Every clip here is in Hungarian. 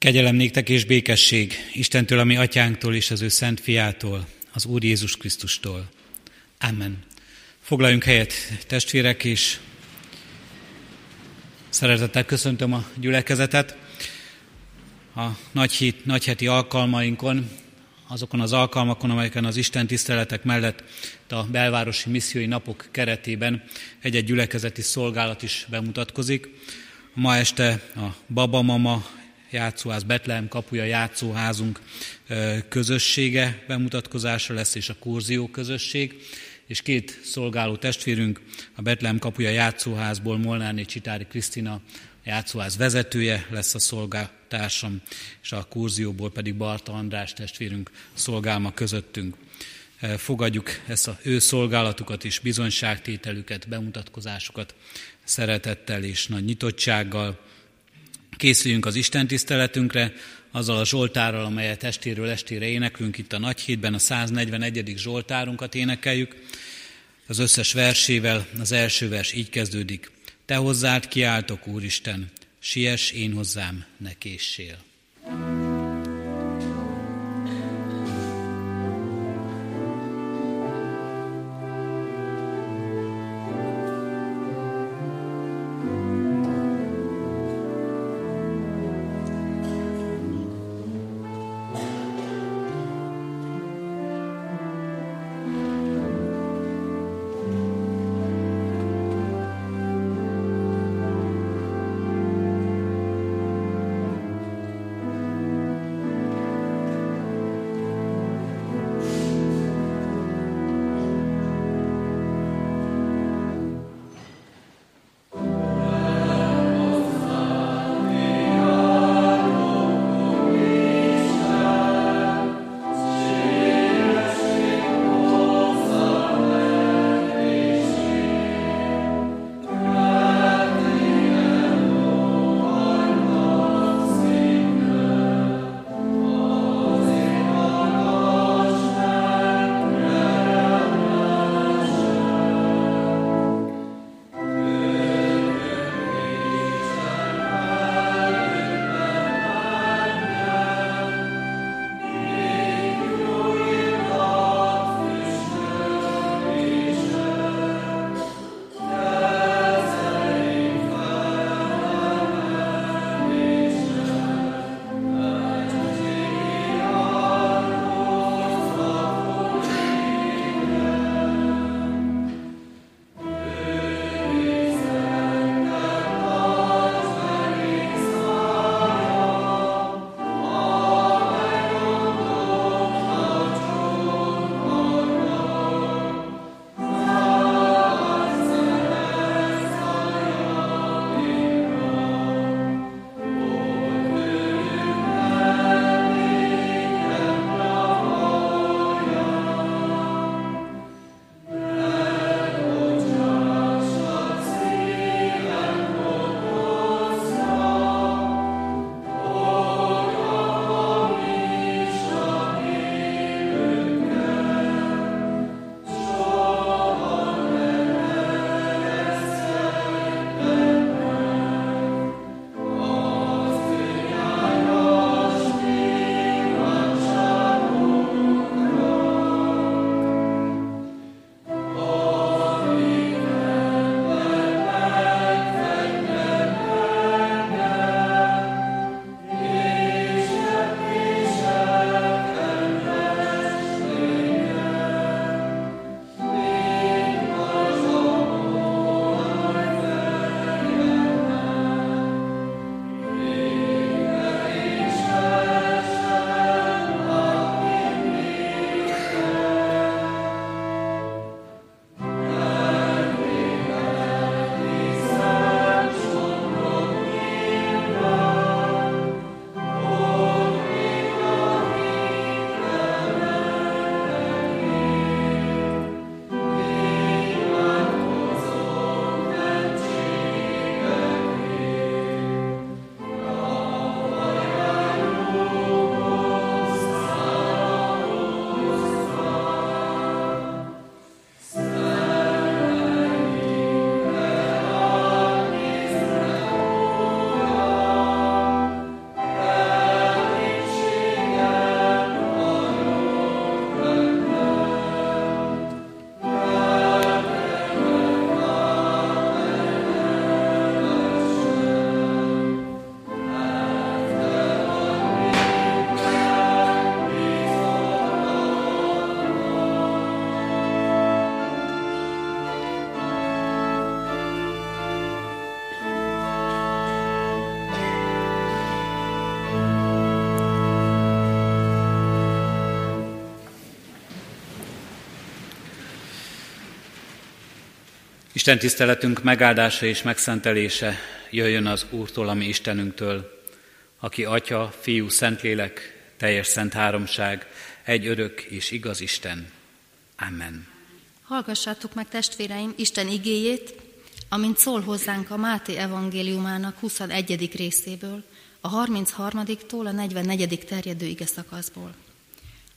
Kegyelem néktek és békesség Istentől, ami atyánktól és az ő szent fiától, az Úr Jézus Krisztustól. Amen. Foglaljunk helyet, testvérek, és szeretettel köszöntöm a gyülekezetet. A nagy, hét, nagy heti alkalmainkon, azokon az alkalmakon, amelyeken az Isten tiszteletek mellett a belvárosi missziói napok keretében egy-egy gyülekezeti szolgálat is bemutatkozik. Ma este a babamama játszóház, Betlehem kapuja játszóházunk közössége bemutatkozása lesz, és a kurzió közösség, és két szolgáló testvérünk, a Betlehem kapuja játszóházból Molnárné Csitári Krisztina, játszóház vezetője lesz a szolgáltársam, és a kurzióból pedig Barta András testvérünk szolgálma közöttünk. Fogadjuk ezt a ő szolgálatukat és bizonyságtételüket, bemutatkozásukat szeretettel és nagy nyitottsággal, Készüljünk az Isten tiszteletünkre, azzal a Zsoltárral, amelyet estéről estére éneklünk itt a Nagy Hétben, a 141. Zsoltárunkat énekeljük. Az összes versével az első vers így kezdődik. Te hozzád kiáltok, Úristen, siess én hozzám, ne késsél. Isten tiszteletünk megáldása és megszentelése jöjjön az Úrtól, ami Istenünktől, aki Atya, Fiú, Szentlélek, teljes szent háromság, egy örök és igaz Isten. Amen. Hallgassátok meg testvéreim Isten igéjét, amint szól hozzánk a Máté evangéliumának 21. részéből, a 33-tól a 44. terjedő ige szakaszból.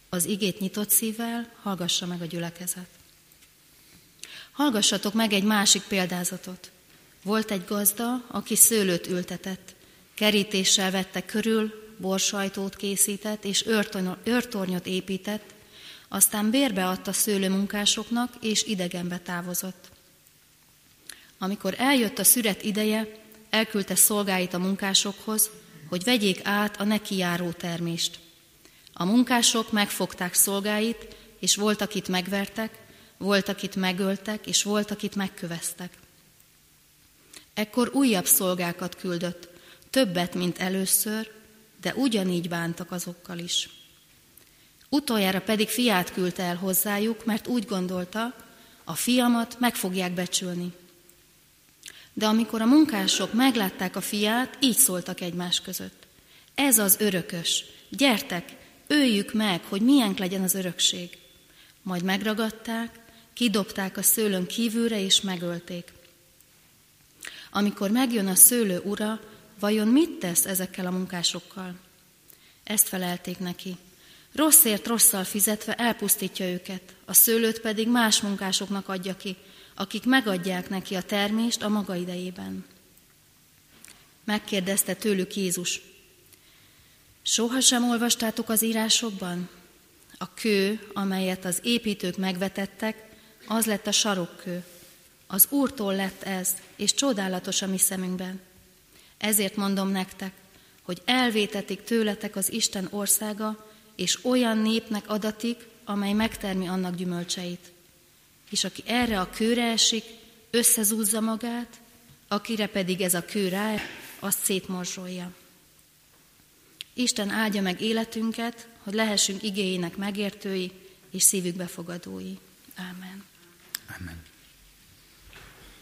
Az igét nyitott szívvel hallgassa meg a gyülekezet. Hallgassatok meg egy másik példázatot. Volt egy gazda, aki szőlőt ültetett. Kerítéssel vette körül, borsajtót készített és őrtornyot épített, aztán bérbe adta szőlőmunkásoknak, és idegenbe távozott. Amikor eljött a szüret ideje, elküldte szolgáit a munkásokhoz, hogy vegyék át a neki járó termést. A munkások megfogták szolgáit, és volt, akit megvertek, volt, akit megöltek, és volt, akit megköveztek. Ekkor újabb szolgákat küldött, többet, mint először, de ugyanígy bántak azokkal is. Utoljára pedig fiát küldte el hozzájuk, mert úgy gondolta, a fiamat meg fogják becsülni. De amikor a munkások meglátták a fiát, így szóltak egymás között. Ez az örökös, gyertek, öljük meg, hogy milyen legyen az örökség. Majd megragadták, kidobták a szőlőn kívülre és megölték. Amikor megjön a szőlő ura, vajon mit tesz ezekkel a munkásokkal? Ezt felelték neki. Rosszért rosszal fizetve elpusztítja őket, a szőlőt pedig más munkásoknak adja ki, akik megadják neki a termést a maga idejében. Megkérdezte tőlük Jézus, soha sem olvastátok az írásokban? A kő, amelyet az építők megvetettek, az lett a sarokkő. Az Úrtól lett ez, és csodálatos a mi szemünkben. Ezért mondom nektek, hogy elvétetik tőletek az Isten országa, és olyan népnek adatik, amely megtermi annak gyümölcseit. És aki erre a kőre esik, összezúzza magát, akire pedig ez a kő rá, azt szétmorzsolja. Isten áldja meg életünket, hogy lehessünk igényének megértői és szívük befogadói. Amen.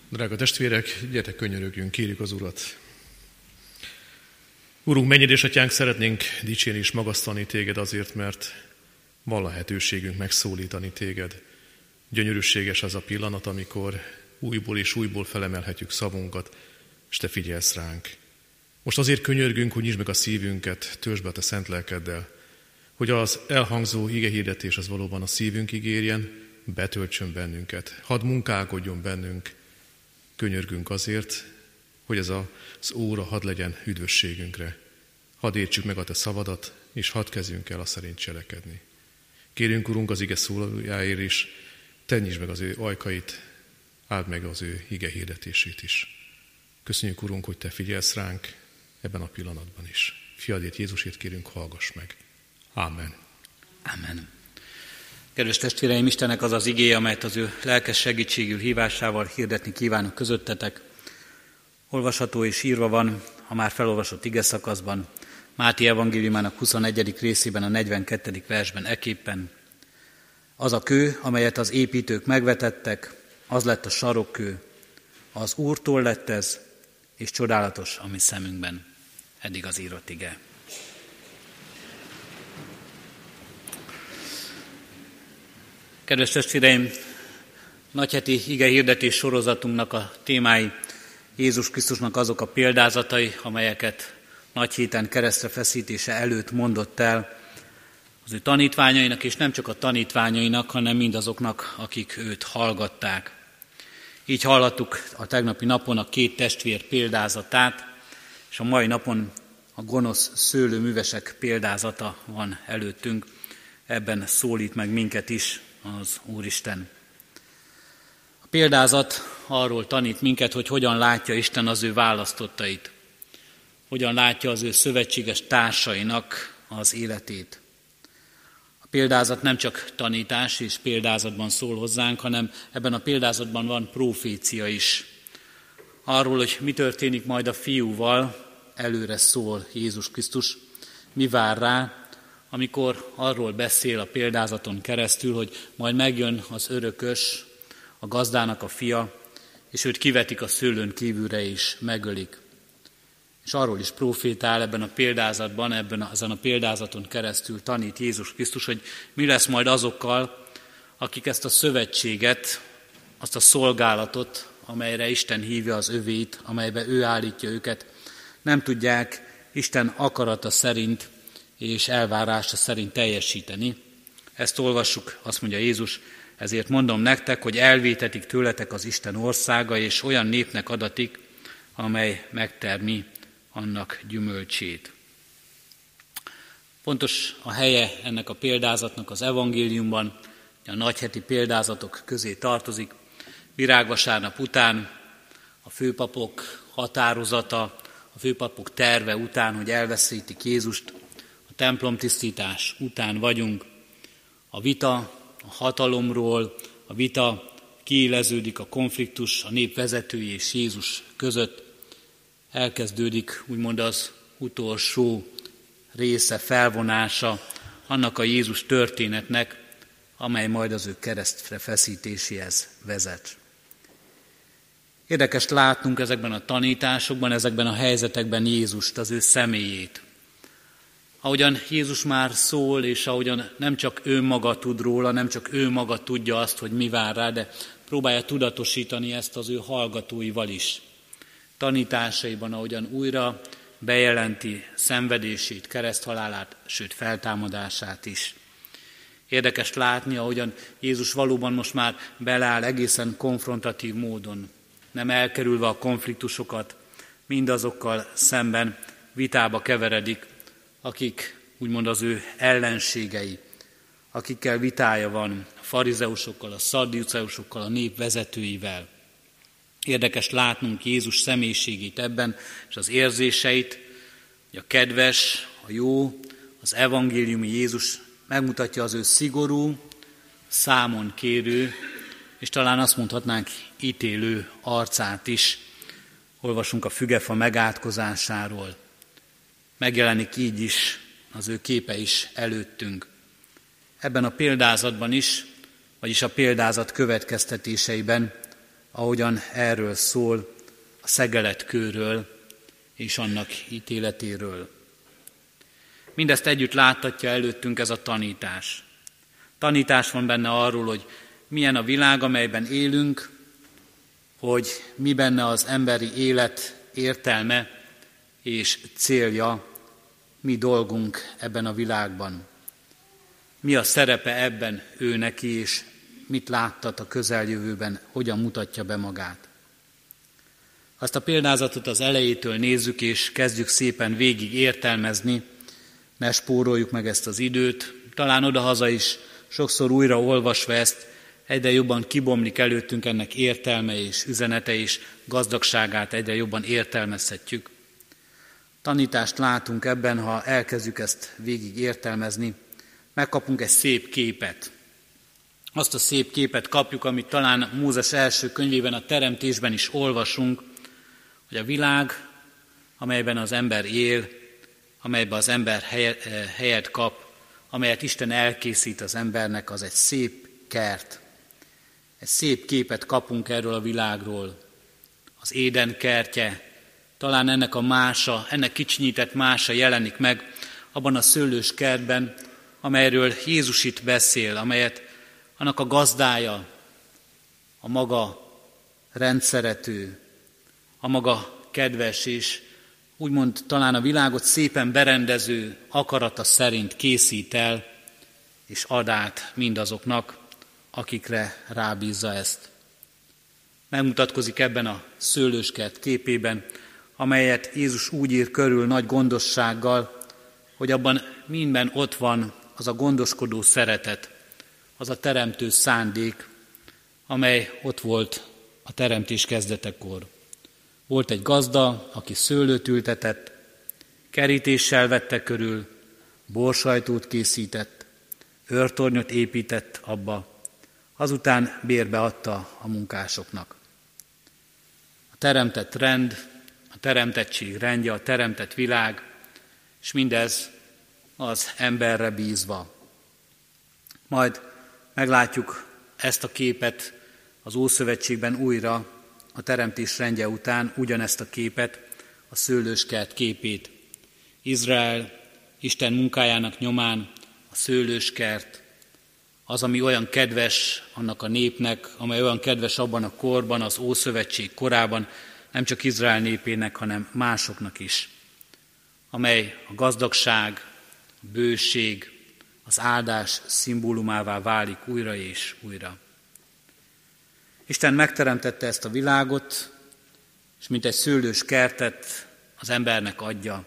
Drága testvérek, gyertek könyörögjünk, kérjük az Urat. Urunk, mennyire és atyánk, szeretnénk dicsérni és magasztani téged azért, mert van lehetőségünk megszólítani téged. Gyönyörűséges az a pillanat, amikor újból és újból felemelhetjük szavunkat, és te figyelsz ránk. Most azért könyörgünk, hogy nyisd meg a szívünket, törzsbe a te szent lelkeddel, hogy az elhangzó igehirdetés az valóban a szívünk ígérjen, betöltsön bennünket, hadd munkálkodjon bennünk, könyörgünk azért, hogy ez az óra hadd legyen üdvösségünkre. Hadd értsük meg a Te szavadat, és hadd kezdjünk el a szerint cselekedni. Kérünk, Urunk, az ige szólójáért is, te meg az ő ajkait, áld meg az ő ige hirdetését is. Köszönjük, Urunk, hogy Te figyelsz ránk ebben a pillanatban is. Fiadét Jézusét kérünk, hallgass meg. Amen. Amen. Kedves testvéreim, Istennek az az igéje, amelyet az ő lelkes segítségül hívásával hirdetni kívánok közöttetek. Olvasható és írva van a már felolvasott ige szakaszban, Máté evangéliumának 21. részében, a 42. versben eképpen. Az a kő, amelyet az építők megvetettek, az lett a sarokkő. Az Úrtól lett ez, és csodálatos a mi szemünkben. Eddig az írott ige. Kedves testvéreim, nagyheti ige hirdetés sorozatunknak a témái Jézus Krisztusnak azok a példázatai, amelyeket nagy héten keresztre feszítése előtt mondott el az ő tanítványainak, és nem csak a tanítványainak, hanem mindazoknak, akik őt hallgatták. Így hallottuk a tegnapi napon a két testvér példázatát, és a mai napon a gonosz szőlőművesek példázata van előttünk. Ebben szólít meg minket is az Úristen. A példázat arról tanít minket, hogy hogyan látja Isten az ő választottait, hogyan látja az ő szövetséges társainak az életét. A példázat nem csak tanítás és példázatban szól hozzánk, hanem ebben a példázatban van profécia is. Arról, hogy mi történik majd a fiúval, előre szól Jézus Krisztus, mi vár rá, amikor arról beszél a példázaton keresztül, hogy majd megjön az örökös, a gazdának a fia, és őt kivetik a szőlőn kívülre és megölik. És arról is profétál ebben a példázatban, ebben ezen a példázaton keresztül tanít Jézus Krisztus, hogy mi lesz majd azokkal, akik ezt a szövetséget, azt a szolgálatot, amelyre Isten hívja az övét, amelybe ő állítja őket, nem tudják Isten akarata szerint és elvárása szerint teljesíteni. Ezt olvassuk, azt mondja Jézus, ezért mondom nektek, hogy elvétetik tőletek az Isten országa, és olyan népnek adatik, amely megtermi annak gyümölcsét. Pontos a helye ennek a példázatnak az evangéliumban, a nagyheti példázatok közé tartozik. Virágvasárnap után a főpapok határozata, a főpapok terve után, hogy elveszítik Jézust, a templom tisztítás után vagyunk, a vita a hatalomról, a vita kiéleződik a konfliktus a nép vezetői és Jézus között, elkezdődik úgymond az utolsó része, felvonása annak a Jézus történetnek, amely majd az ő keresztre feszítéséhez vezet. Érdekes látnunk ezekben a tanításokban, ezekben a helyzetekben Jézust, az ő személyét. Ahogyan Jézus már szól, és ahogyan nem csak ő maga tud róla, nem csak ő maga tudja azt, hogy mi vár rá, de próbálja tudatosítani ezt az ő hallgatóival is. Tanításaiban, ahogyan újra bejelenti szenvedését, kereszthalálát, sőt feltámadását is. Érdekes látni, ahogyan Jézus valóban most már beleáll egészen konfrontatív módon, nem elkerülve a konfliktusokat, mindazokkal szemben vitába keveredik, akik úgymond az ő ellenségei, akikkel vitája van, a farizeusokkal, a szaddiuceusokkal, a nép vezetőivel. Érdekes látnunk Jézus személyiségét ebben, és az érzéseit, hogy a kedves, a jó, az evangéliumi Jézus megmutatja az ő szigorú, számon kérő, és talán azt mondhatnánk ítélő arcát is. Olvasunk a fügefa megátkozásáról. Megjelenik így is az ő képe is előttünk. Ebben a példázatban is, vagyis a példázat következtetéseiben, ahogyan erről szól, a szegeletkőről és annak ítéletéről. Mindezt együtt láttatja előttünk ez a tanítás. Tanítás van benne arról, hogy milyen a világ, amelyben élünk, hogy mi benne az emberi élet értelme és célja, mi dolgunk ebben a világban. Mi a szerepe ebben ő neki, és mit láttat a közeljövőben, hogyan mutatja be magát. Azt a példázatot az elejétől nézzük, és kezdjük szépen végig értelmezni, ne spóroljuk meg ezt az időt, talán odahaza is sokszor újra olvasva ezt, egyre jobban kibomlik előttünk ennek értelme és üzenete és gazdagságát egyre jobban értelmezhetjük. Tanítást látunk ebben, ha elkezdjük ezt végig értelmezni, megkapunk egy szép képet. Azt a szép képet kapjuk, amit talán Mózes első könyvében, a teremtésben is olvasunk, hogy a világ, amelyben az ember él, amelyben az ember helyet kap, amelyet Isten elkészít az embernek, az egy szép kert. Egy szép képet kapunk erről a világról. Az Éden kertje, talán ennek a mása, ennek kicsinyített mása jelenik meg abban a szőlős kertben, amelyről Jézus itt beszél, amelyet annak a gazdája, a maga rendszerető, a maga kedves és úgymond talán a világot szépen berendező akarata szerint készít el, és ad át mindazoknak, akikre rábízza ezt. Megmutatkozik ebben a szőlőskert képében, amelyet Jézus úgy ír körül nagy gondossággal, hogy abban minden ott van az a gondoskodó szeretet, az a teremtő szándék, amely ott volt a teremtés kezdetekor. Volt egy gazda, aki szőlőt ültetett, kerítéssel vette körül, borsajtót készített, őrtornyot épített abba, azután bérbe adta a munkásoknak. A teremtett rend, teremtettség rendje, a teremtett világ, és mindez az emberre bízva. Majd meglátjuk ezt a képet az Ószövetségben újra, a teremtés rendje után ugyanezt a képet, a szőlőskert képét. Izrael Isten munkájának nyomán a szőlőskert, az, ami olyan kedves annak a népnek, amely olyan kedves abban a korban, az Ószövetség korában, nem csak Izrael népének, hanem másoknak is, amely a gazdagság, a bőség, az áldás szimbólumává válik újra és újra. Isten megteremtette ezt a világot, és mint egy szőlős kertet az embernek adja.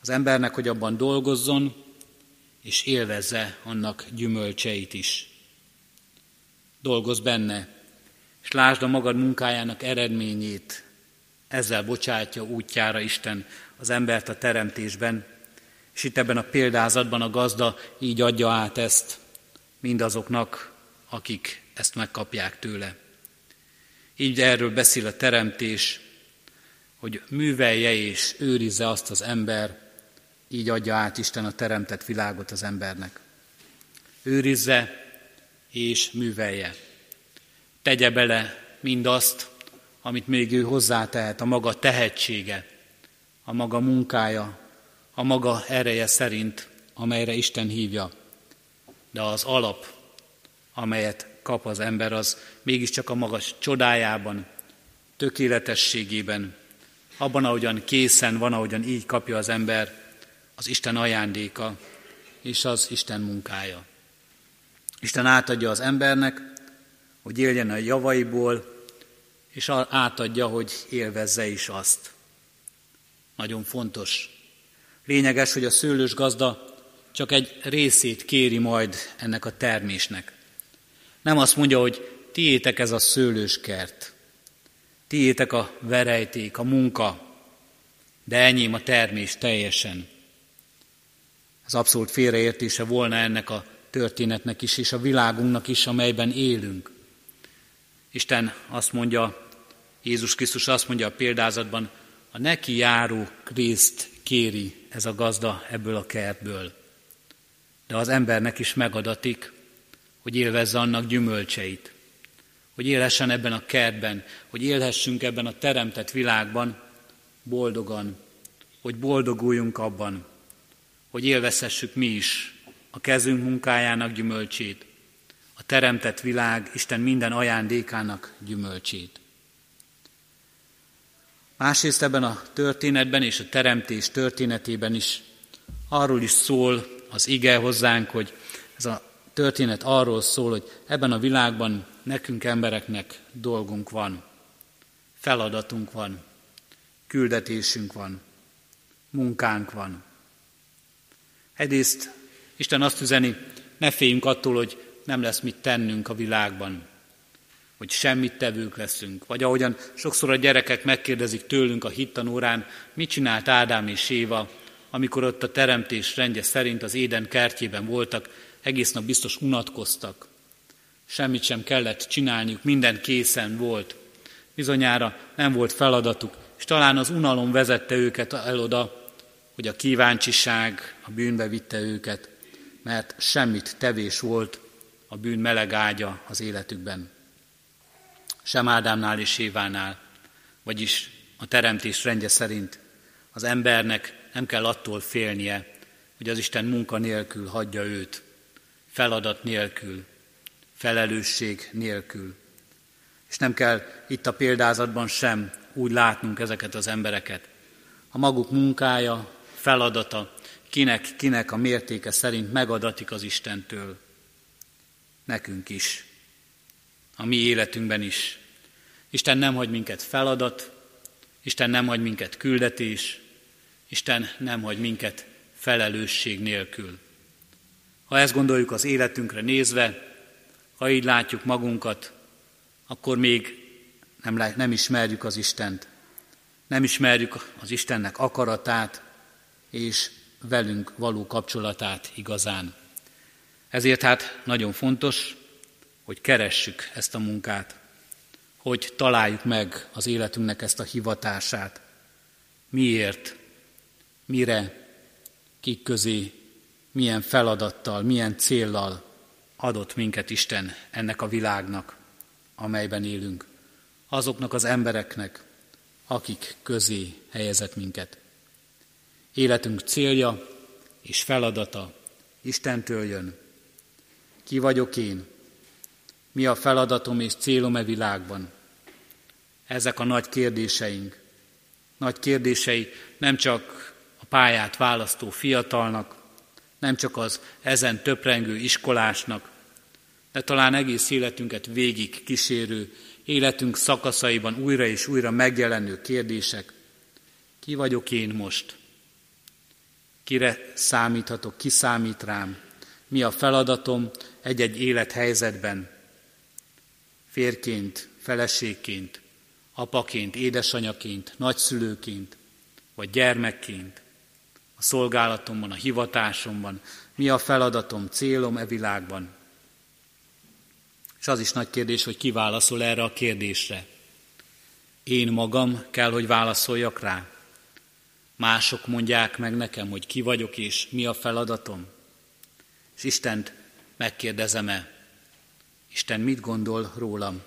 Az embernek, hogy abban dolgozzon, és élvezze annak gyümölcseit is. Dolgozz benne, és lásd a magad munkájának eredményét. Ezzel bocsátja útjára Isten az embert a teremtésben, és itt ebben a példázatban a gazda így adja át ezt mindazoknak, akik ezt megkapják tőle. Így erről beszél a teremtés, hogy művelje és őrizze azt az ember, így adja át Isten a teremtett világot az embernek. Őrizze és művelje. Tegye bele mindazt, amit még ő hozzátehet, a maga tehetsége, a maga munkája, a maga ereje szerint, amelyre Isten hívja. De az alap, amelyet kap az ember, az mégiscsak a magas csodájában, tökéletességében, abban, ahogyan készen van, ahogyan így kapja az ember, az Isten ajándéka és az Isten munkája. Isten átadja az embernek, hogy éljen a javaiból, és átadja, hogy élvezze is azt. Nagyon fontos. Lényeges, hogy a szőlős gazda csak egy részét kéri majd ennek a termésnek. Nem azt mondja, hogy tiétek ez a szőlős kert, tiétek a verejték, a munka, de enyém a termés teljesen. Ez abszolút félreértése volna ennek a történetnek is, és a világunknak is, amelyben élünk. Isten azt mondja, Jézus Krisztus azt mondja a példázatban, a neki járó részt kéri ez a gazda ebből a kertből. De az embernek is megadatik, hogy élvezze annak gyümölcseit, hogy élhessen ebben a kertben, hogy élhessünk ebben a teremtett világban boldogan, hogy boldoguljunk abban, hogy élvezhessük mi is a kezünk munkájának gyümölcsét, a teremtett világ Isten minden ajándékának gyümölcsét. Másrészt ebben a történetben és a teremtés történetében is arról is szól az ige hozzánk, hogy ez a történet arról szól, hogy ebben a világban nekünk embereknek dolgunk van, feladatunk van, küldetésünk van, munkánk van. Egyrészt Isten azt üzeni, ne féljünk attól, hogy nem lesz mit tennünk a világban, hogy semmit tevők leszünk. Vagy ahogyan sokszor a gyerekek megkérdezik tőlünk a hittanórán, mit csinált Ádám és Éva, amikor ott a teremtés rendje szerint az éden kertjében voltak, egész nap biztos unatkoztak. Semmit sem kellett csinálniuk, minden készen volt. Bizonyára nem volt feladatuk, és talán az unalom vezette őket el oda, hogy a kíváncsiság a bűnbe vitte őket, mert semmit tevés volt a bűn meleg ágya az életükben. Sem Ádámnál és Évánál, vagyis a teremtés rendje szerint az embernek nem kell attól félnie, hogy az Isten munka nélkül hagyja őt, feladat nélkül, felelősség nélkül. És nem kell itt a példázatban sem úgy látnunk ezeket az embereket. A maguk munkája, feladata, kinek, kinek a mértéke szerint megadatik az Istentől. Nekünk is, a mi életünkben is. Isten nem hagy minket feladat, Isten nem hagy minket küldetés, Isten nem hagy minket felelősség nélkül. Ha ezt gondoljuk az életünkre nézve, ha így látjuk magunkat, akkor még nem, nem ismerjük az Istent. Nem ismerjük az Istennek akaratát, és velünk való kapcsolatát igazán. Ezért hát nagyon fontos, hogy keressük ezt a munkát, hogy találjuk meg az életünknek ezt a hivatását. Miért, mire, kik közé, milyen feladattal, milyen céllal adott minket Isten ennek a világnak, amelyben élünk. azoknak az embereknek, akik közé helyezett minket. Életünk célja és feladata Istentől jön. Ki vagyok én? Mi a feladatom és célom e világban? Ezek a nagy kérdéseink. Nagy kérdései nem csak a pályát választó fiatalnak, nem csak az ezen töprengő iskolásnak, de talán egész életünket végig kísérő, életünk szakaszaiban újra és újra megjelenő kérdések. Ki vagyok én most? Kire számíthatok, ki számít rám? Mi a feladatom egy-egy élethelyzetben? Férként, feleségként, apaként, édesanyaként, nagyszülőként, vagy gyermekként, a szolgálatomban, a hivatásomban, mi a feladatom, célom e világban. És az is nagy kérdés, hogy ki válaszol erre a kérdésre. Én magam kell, hogy válaszoljak rá. Mások mondják meg nekem, hogy ki vagyok és mi a feladatom. És Istent megkérdezem-e, Isten mit gondol rólam?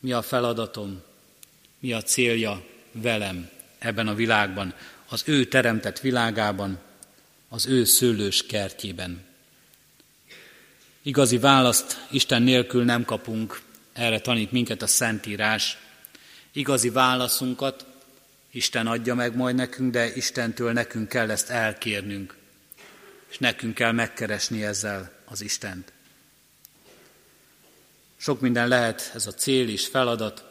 Mi a feladatom? Mi a célja velem ebben a világban, az ő teremtett világában, az ő szőlős kertjében? Igazi választ Isten nélkül nem kapunk, erre tanít minket a Szentírás. Igazi válaszunkat Isten adja meg majd nekünk, de Istentől nekünk kell ezt elkérnünk, és nekünk kell megkeresni ezzel az Istent. Sok minden lehet ez a cél és feladat,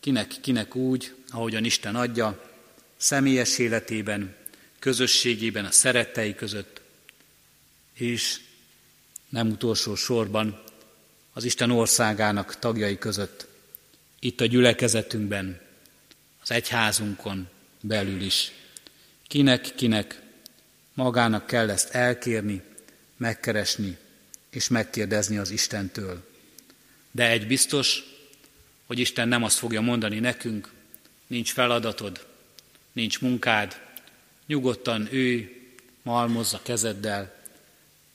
kinek-kinek úgy, ahogyan Isten adja, személyes életében, közösségében, a szerettei között, és nem utolsó sorban az Isten országának tagjai között, itt a gyülekezetünkben, az egyházunkon belül is. Kinek-kinek magának kell ezt elkérni, megkeresni és megkérdezni az Istentől. De egy biztos, hogy Isten nem azt fogja mondani nekünk, nincs feladatod, nincs munkád, nyugodtan ő malmozza kezeddel,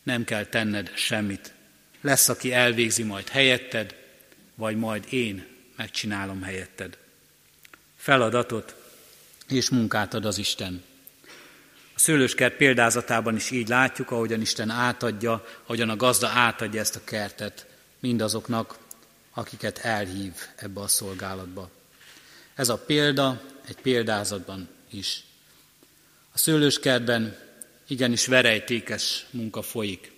nem kell tenned semmit. Lesz, aki elvégzi majd helyetted, vagy majd én megcsinálom helyetted. Feladatot és munkát ad az Isten. A szőlőskert példázatában is így látjuk, ahogyan Isten átadja, ahogyan a gazda átadja ezt a kertet mindazoknak, akiket elhív ebbe a szolgálatba. Ez a példa egy példázatban is. A szőlőskertben igenis verejtékes munka folyik.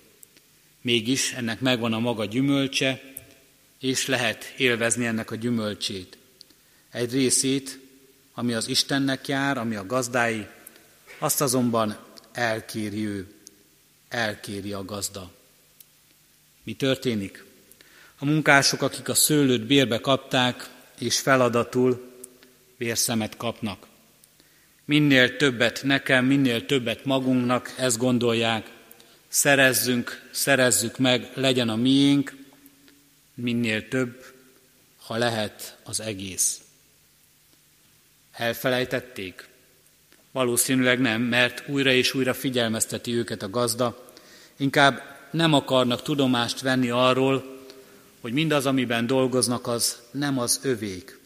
Mégis ennek megvan a maga gyümölcse, és lehet élvezni ennek a gyümölcsét. Egy részét, ami az Istennek jár, ami a gazdái, azt azonban elkéri ő, elkéri a gazda. Mi történik? A munkások, akik a szőlőt bérbe kapták, és feladatul vérszemet kapnak. Minél többet nekem, minél többet magunknak, ezt gondolják, szerezzünk, szerezzük meg, legyen a miénk, minél több, ha lehet az egész. Elfelejtették? Valószínűleg nem, mert újra és újra figyelmezteti őket a gazda, inkább nem akarnak tudomást venni arról, hogy mindaz, amiben dolgoznak, az nem az övék.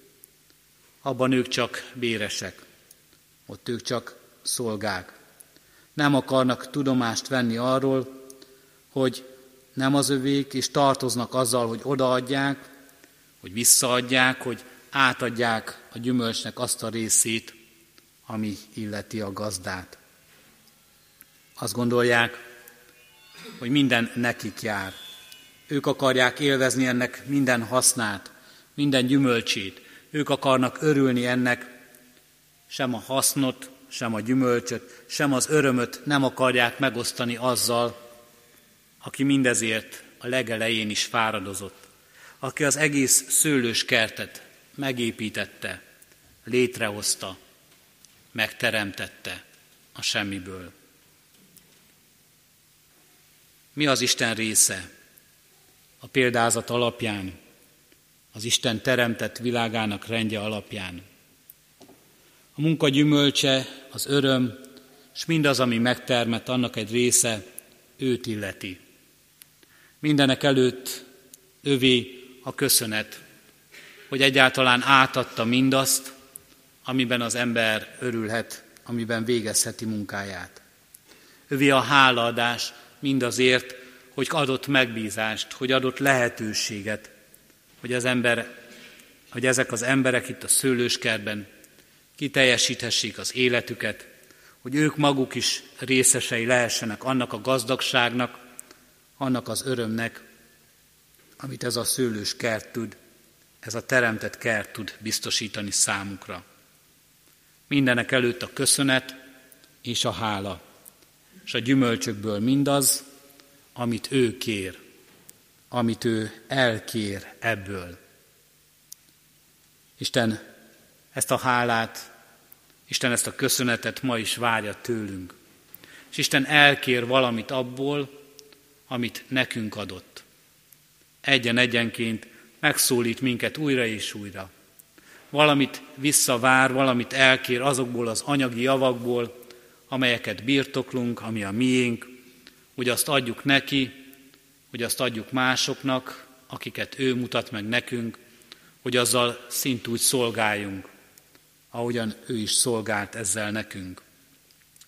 Abban ők csak béresek ott ők csak szolgák. Nem akarnak tudomást venni arról, hogy nem az övék, és tartoznak azzal, hogy odaadják, hogy visszaadják, hogy átadják a gyümölcsnek azt a részét, ami illeti a gazdát. Azt gondolják, hogy minden nekik jár. Ők akarják élvezni ennek minden hasznát, minden gyümölcsét. Ők akarnak örülni ennek, sem a hasznot, sem a gyümölcsöt, sem az örömöt nem akarják megosztani azzal, aki mindezért a legelején is fáradozott, aki az egész szőlős kertet megépítette, létrehozta, megteremtette a semmiből. Mi az Isten része? A példázat alapján, az Isten teremtett világának rendje alapján. A munka gyümölcse, az öröm, és mindaz, ami megtermett, annak egy része őt illeti. Mindenek előtt övé a köszönet, hogy egyáltalán átadta mindazt, amiben az ember örülhet, amiben végezheti munkáját. Övi a hálaadás mindazért, hogy adott megbízást, hogy adott lehetőséget, hogy, az ember, hogy ezek az emberek itt a szőlőskertben kiteljesíthessék az életüket, hogy ők maguk is részesei lehessenek annak a gazdagságnak, annak az örömnek, amit ez a szőlős kert tud, ez a teremtett kert tud biztosítani számukra. Mindenek előtt a köszönet és a hála, és a gyümölcsökből mindaz, amit ő kér, amit ő elkér ebből. Isten ezt a hálát, Isten ezt a köszönetet ma is várja tőlünk. És Isten elkér valamit abból, amit nekünk adott. Egyen-egyenként megszólít minket újra és újra. Valamit visszavár, valamit elkér azokból az anyagi javakból, amelyeket birtoklunk, ami a miénk, hogy azt adjuk neki, hogy azt adjuk másoknak, akiket ő mutat meg nekünk, hogy azzal szintúgy szolgáljunk, ahogyan ő is szolgált ezzel nekünk.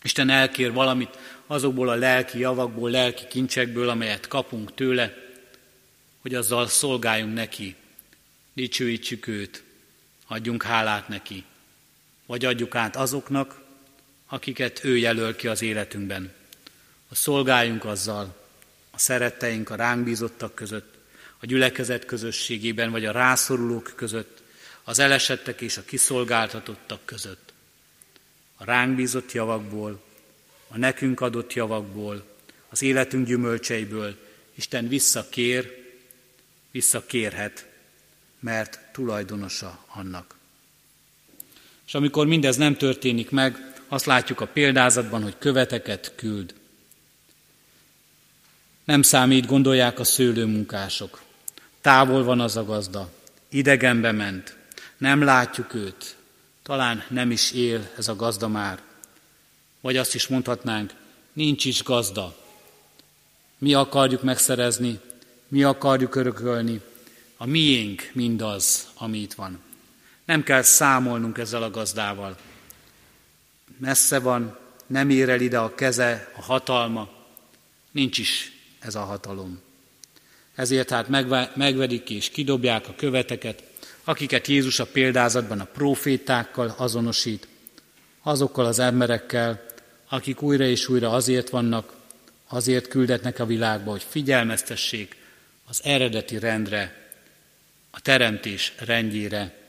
Isten elkér valamit azokból a lelki javakból, lelki kincsekből, amelyet kapunk tőle, hogy azzal szolgáljunk neki, dicsőítsük őt, adjunk hálát neki, vagy adjuk át azoknak, akiket ő jelöl ki az életünkben. A szolgáljunk azzal, a szeretteink, a ránk bízottak között, a gyülekezet közösségében, vagy a rászorulók között, az elesettek és a kiszolgáltatottak között. A ránk bízott javakból, a nekünk adott javakból, az életünk gyümölcseiből Isten visszakér, visszakérhet, mert tulajdonosa annak. És amikor mindez nem történik meg, azt látjuk a példázatban, hogy követeket küld. Nem számít, gondolják a szőlőmunkások. Távol van az a gazda, idegenbe ment, nem látjuk őt, talán nem is él ez a gazda már. Vagy azt is mondhatnánk, nincs is gazda. Mi akarjuk megszerezni, mi akarjuk örökölni, a miénk mindaz, ami itt van. Nem kell számolnunk ezzel a gazdával. Messze van, nem ér el ide a keze, a hatalma, nincs is ez a hatalom. Ezért hát megvedik és kidobják a követeket, akiket Jézus a példázatban a profétákkal azonosít, azokkal az emberekkel, akik újra és újra azért vannak, azért küldetnek a világba, hogy figyelmeztessék az eredeti rendre, a teremtés rendjére,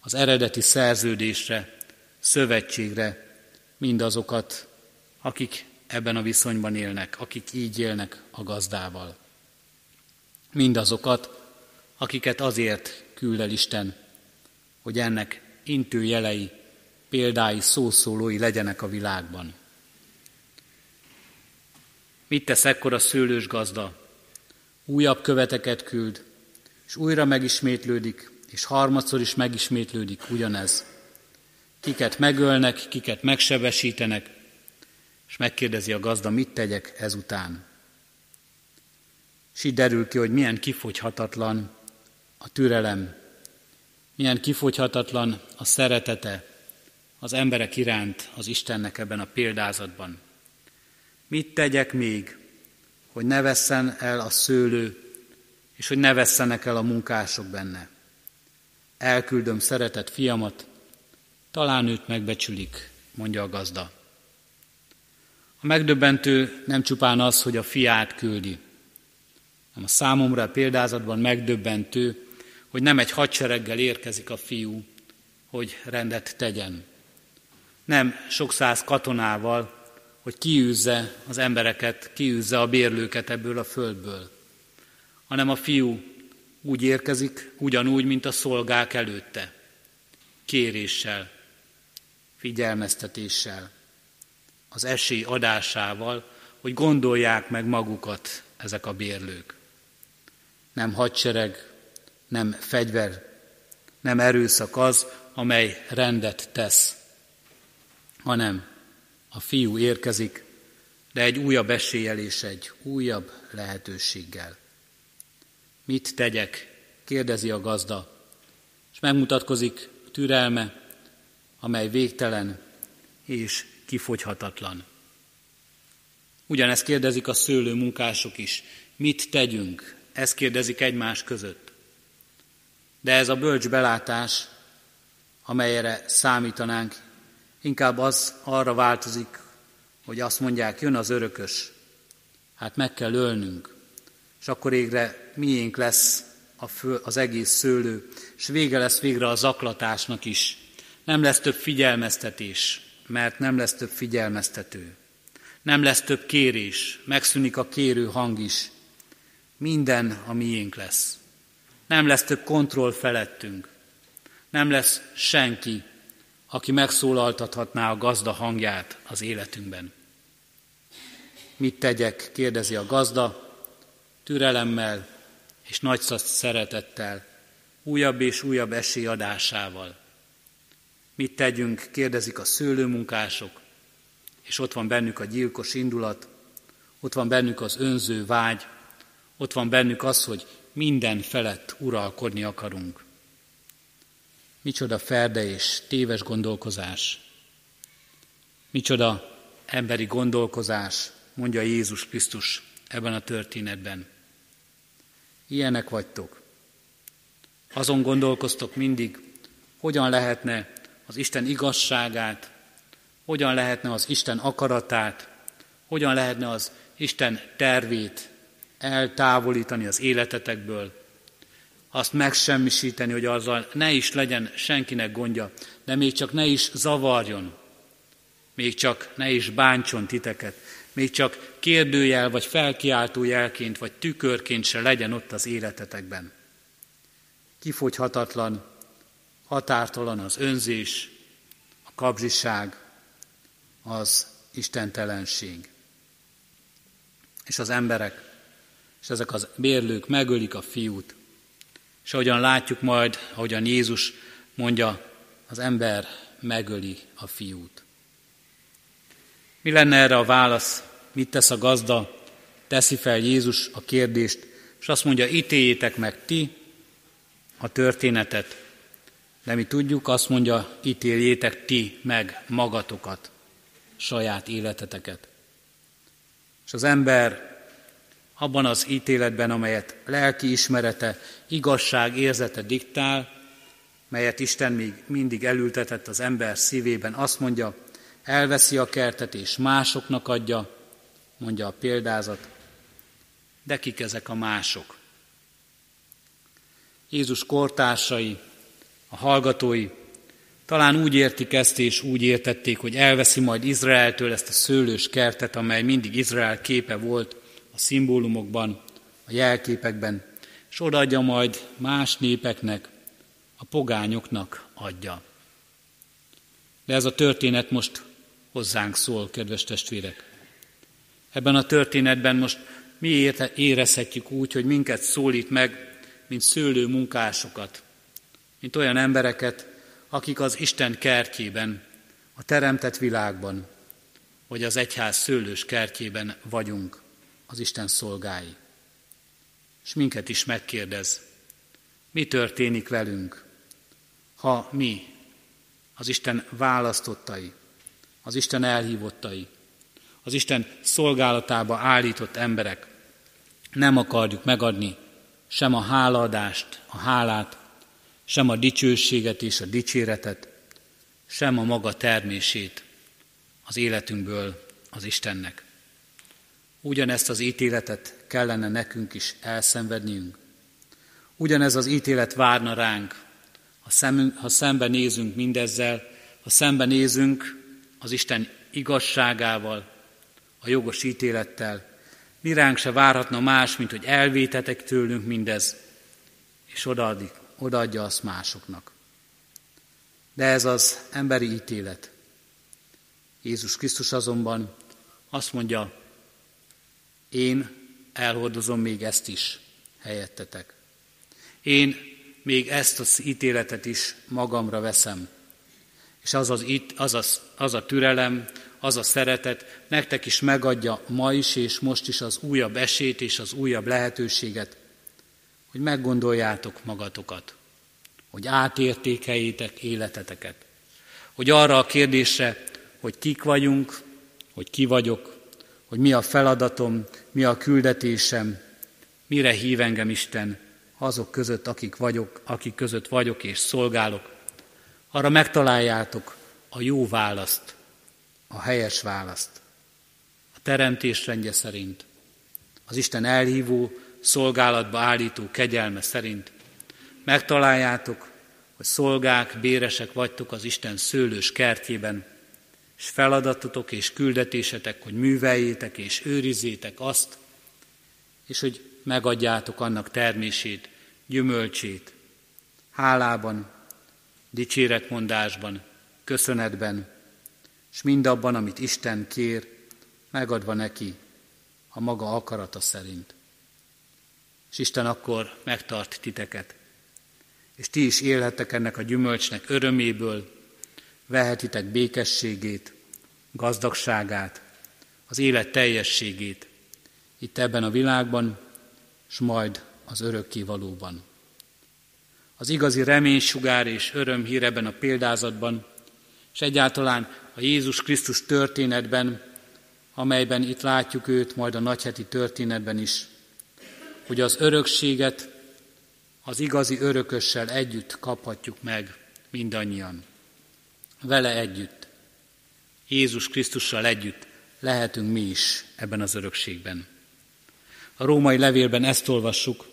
az eredeti szerződésre, szövetségre mindazokat, akik ebben a viszonyban élnek, akik így élnek a gazdával. Mindazokat, akiket azért küld el Isten, hogy ennek intő jelei, példái, szószólói legyenek a világban. Mit tesz ekkor a szőlős gazda? Újabb követeket küld, és újra megismétlődik, és harmadszor is megismétlődik ugyanez. Kiket megölnek, kiket megsebesítenek, és megkérdezi a gazda, mit tegyek ezután. És így derül ki, hogy milyen kifogyhatatlan a türelem, milyen kifogyhatatlan a szeretete az emberek iránt az Istennek ebben a példázatban. Mit tegyek még, hogy ne vesszen el a szőlő, és hogy ne vesszenek el a munkások benne. Elküldöm szeretett fiamat, talán őt megbecsülik, mondja a gazda. A megdöbbentő nem csupán az, hogy a fiát küldi, hanem a számomra a példázatban megdöbbentő, hogy nem egy hadsereggel érkezik a fiú, hogy rendet tegyen. Nem sok száz katonával, hogy kiűzze az embereket, kiűzze a bérlőket ebből a földből, hanem a fiú úgy érkezik, ugyanúgy, mint a szolgák előtte, kéréssel, figyelmeztetéssel, az esély adásával, hogy gondolják meg magukat ezek a bérlők. Nem hadsereg, nem fegyver, nem erőszak az, amely rendet tesz, hanem a fiú érkezik, de egy újabb eséllyel és egy újabb lehetőséggel. Mit tegyek? kérdezi a gazda. és megmutatkozik türelme, amely végtelen és kifogyhatatlan. Ugyanezt kérdezik a szőlő munkások is. Mit tegyünk? Ezt kérdezik egymás között. De ez a bölcs belátás, amelyre számítanánk, inkább az arra változik, hogy azt mondják, jön az örökös, hát meg kell ölnünk, és akkor égre miénk lesz a fő, az egész szőlő, és vége lesz végre a zaklatásnak is. Nem lesz több figyelmeztetés, mert nem lesz több figyelmeztető. Nem lesz több kérés, megszűnik a kérő hang is. Minden a miénk lesz. Nem lesz több kontroll felettünk. Nem lesz senki, aki megszólaltathatná a gazda hangját az életünkben. Mit tegyek, kérdezi a gazda, türelemmel és nagy szeretettel, újabb és újabb esélyadásával. Mit tegyünk, kérdezik a szőlőmunkások, és ott van bennük a gyilkos indulat, ott van bennük az önző vágy, ott van bennük az, hogy minden felett uralkodni akarunk. Micsoda ferde és téves gondolkozás. Micsoda emberi gondolkozás, mondja Jézus Krisztus ebben a történetben. Ilyenek vagytok. Azon gondolkoztok mindig, hogyan lehetne az Isten igazságát, hogyan lehetne az Isten akaratát, hogyan lehetne az Isten tervét eltávolítani az életetekből, azt megsemmisíteni, hogy azzal ne is legyen senkinek gondja, de még csak ne is zavarjon, még csak ne is bántson titeket, még csak kérdőjel, vagy felkiáltó jelként, vagy tükörként se legyen ott az életetekben. Kifogyhatatlan, határtalan az önzés, a kapzsiság, az istentelenség. És az emberek, és ezek az bérlők megölik a fiút. És ahogyan látjuk majd, ahogyan Jézus mondja, az ember megöli a fiút. Mi lenne erre a válasz? Mit tesz a gazda? Teszi fel Jézus a kérdést, és azt mondja, ítéljétek meg ti a történetet. De mi tudjuk, azt mondja, ítéljétek ti meg magatokat, saját életeteket. És az ember abban az ítéletben, amelyet lelki ismerete, igazság érzete diktál, melyet Isten még mindig elültetett az ember szívében, azt mondja, elveszi a kertet és másoknak adja, mondja a példázat. De kik ezek a mások? Jézus kortársai, a hallgatói talán úgy értik ezt, és úgy értették, hogy elveszi majd Izraeltől ezt a szőlős kertet, amely mindig Izrael képe volt a szimbólumokban, a jelképekben, és odaadja majd más népeknek, a pogányoknak adja. De ez a történet most hozzánk szól, kedves testvérek. Ebben a történetben most mi érezhetjük úgy, hogy minket szólít meg, mint szőlő munkásokat, mint olyan embereket, akik az Isten kertjében, a teremtett világban, vagy az egyház szőlős kertjében vagyunk, az Isten szolgái. És minket is megkérdez, mi történik velünk, ha mi, az Isten választottai, az Isten elhívottai, az Isten szolgálatába állított emberek nem akarjuk megadni sem a hálaadást, a hálát, sem a dicsőséget és a dicséretet, sem a maga termését az életünkből az Istennek. Ugyanezt az ítéletet kellene nekünk is elszenvedniünk. Ugyanez az ítélet várna ránk, ha, szemünk, ha szembe nézünk mindezzel, ha szembe nézünk az Isten igazságával, a jogos ítélettel, mi ránk se várhatna más, mint hogy elvétetek tőlünk mindez, és odaadik, odaadja azt másoknak. De ez az emberi ítélet. Jézus Krisztus azonban azt mondja, én elhordozom még ezt is helyettetek. Én még ezt az ítéletet is magamra veszem. És az, az, az, az, az a türelem, az a szeretet nektek is megadja ma is és most is az újabb esét és az újabb lehetőséget, hogy meggondoljátok magatokat, hogy átértékeljétek életeteket. Hogy arra a kérdésre, hogy kik vagyunk, hogy ki vagyok, hogy mi a feladatom, mi a küldetésem, mire hív engem Isten azok között, akik vagyok, akik között vagyok és szolgálok. Arra megtaláljátok a jó választ, a helyes választ. A teremtés rendje szerint, az Isten elhívó, szolgálatba állító kegyelme szerint megtaláljátok, hogy szolgák, béresek vagytok az Isten szőlős kertjében, és feladatotok és küldetésetek, hogy műveljétek és őrizzétek azt, és hogy megadjátok annak termését, gyümölcsét, hálában, dicséretmondásban, köszönetben, és mindabban, amit Isten kér, megadva neki a maga akarata szerint. És Isten akkor megtart titeket, és ti is élhettek ennek a gyümölcsnek öröméből, vehetitek békességét, gazdagságát, az élet teljességét itt ebben a világban, és majd az örökkévalóban. Az igazi reménysugár és örömhír ebben a példázatban, és egyáltalán a Jézus Krisztus történetben, amelyben itt látjuk őt, majd a nagyheti történetben is, hogy az örökséget az igazi örökössel együtt kaphatjuk meg mindannyian. Vele együtt, Jézus Krisztussal együtt lehetünk mi is ebben az örökségben. A római levélben ezt olvassuk,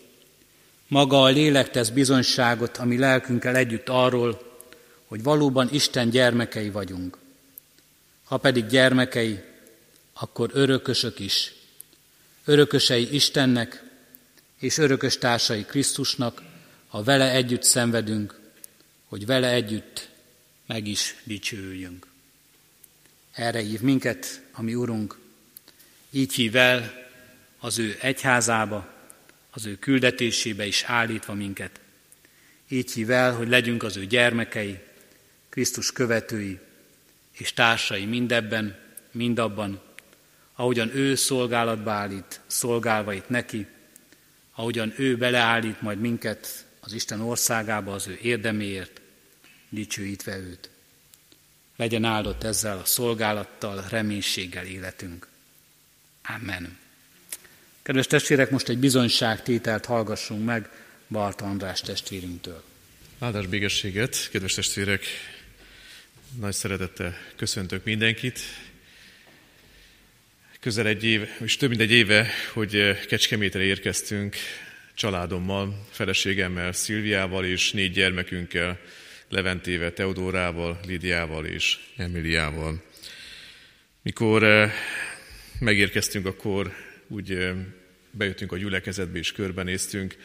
maga a lélek tesz bizonyságot a mi lelkünkkel együtt arról, hogy valóban Isten gyermekei vagyunk. Ha pedig gyermekei, akkor örökösök is. Örökösei Istennek, és örökös társai Krisztusnak, ha vele együtt szenvedünk, hogy vele együtt meg is dicsőüljünk. Erre hív minket, ami Urunk, így hív el az ő egyházába, az ő küldetésébe is állítva minket. Így hív el, hogy legyünk az ő gyermekei, Krisztus követői és társai mindebben, mindabban, ahogyan ő szolgálatba állít, szolgálva itt neki, ahogyan ő beleállít majd minket az Isten országába az ő érdeméért, dicsőítve őt. Legyen áldott ezzel a szolgálattal, reménységgel életünk. Amen. Kedves testvérek, most egy bizonyságtételt hallgassunk meg Barta András testvérünktől. Áldás bégességet, kedves testvérek! Nagy szeretettel köszöntök mindenkit. Közel egy év, és több mint egy éve, hogy Kecskemétre érkeztünk családommal, feleségemmel, Szilviával és négy gyermekünkkel, Leventével, Teodórával, Lidiával és Emiliával. Mikor eh, megérkeztünk, akkor úgy bejöttünk a gyülekezetbe és körbenéztünk,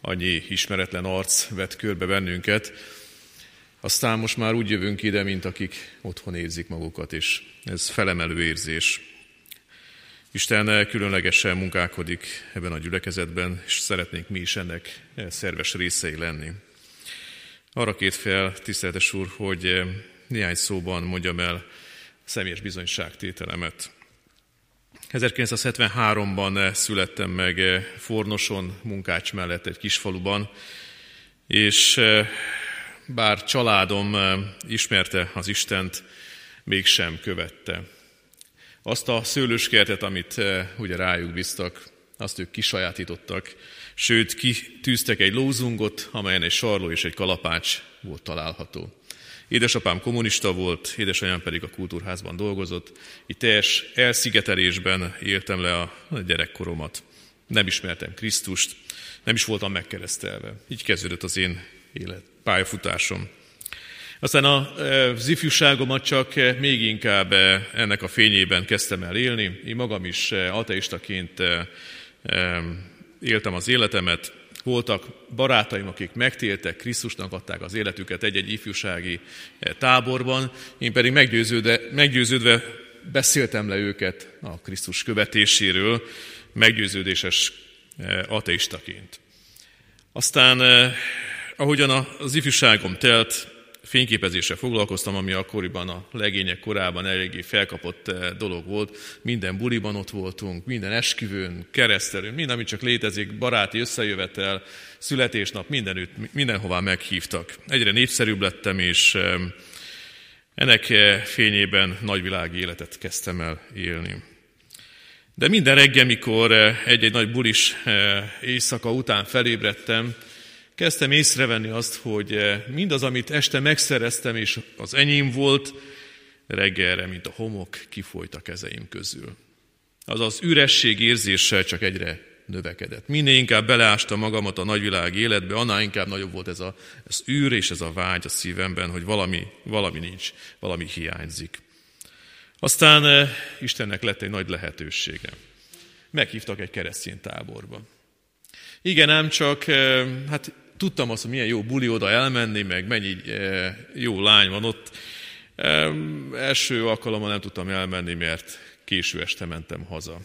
annyi ismeretlen arc vett körbe bennünket, aztán most már úgy jövünk ide, mint akik otthon érzik magukat, és ez felemelő érzés. Isten különlegesen munkálkodik ebben a gyülekezetben, és szeretnénk mi is ennek szerves részei lenni. Arra két fel, tiszteletes úr, hogy néhány szóban mondjam el személyes bizonyságtételemet. 1973-ban születtem meg Fornoson, Munkács mellett egy kis faluban, és bár családom ismerte az Istent, mégsem követte. Azt a szőlőskertet, amit ugye rájuk bíztak, azt ők kisajátítottak, sőt, kitűztek egy lózungot, amelyen egy sarló és egy kalapács volt található. Édesapám kommunista volt, édesanyám pedig a kultúrházban dolgozott. Itt teljes elszigetelésben éltem le a gyerekkoromat. Nem ismertem Krisztust, nem is voltam megkeresztelve. Így kezdődött az én élet, pályafutásom. Aztán az ifjúságomat csak még inkább ennek a fényében kezdtem el élni. Én magam is ateistaként éltem az életemet, voltak barátaim, akik megtéltek, Krisztusnak adták az életüket egy-egy ifjúsági táborban, én pedig meggyőződve, meggyőződve beszéltem le őket a Krisztus követéséről, meggyőződéses ateistaként. Aztán, ahogyan az ifjúságom telt, fényképezéssel foglalkoztam, ami akkoriban a legények korában eléggé felkapott eh, dolog volt. Minden buliban ott voltunk, minden esküvőn, keresztelőn, minden, ami csak létezik, baráti összejövetel, születésnap, mindenütt, mindenhová meghívtak. Egyre népszerűbb lettem, és eh, ennek eh, fényében nagyvilági életet kezdtem el élni. De minden reggel, mikor egy-egy nagy bulis éjszaka után felébredtem, kezdtem észrevenni azt, hogy eh, mindaz, amit este megszereztem, és az enyém volt, reggelre, mint a homok, kifolyt a kezeim közül. Az az üresség érzése csak egyre növekedett. Minél inkább beleásta magamat a nagyvilág életbe, annál inkább nagyobb volt ez a, az űr és ez a vágy a szívemben, hogy valami, valami nincs, valami hiányzik. Aztán eh, Istennek lett egy nagy lehetősége. Meghívtak egy keresztény táborba. Igen, ám csak eh, hát tudtam azt, hogy milyen jó buli oda elmenni, meg mennyi eh, jó lány van ott. Első alkalommal nem tudtam elmenni, mert késő este mentem haza.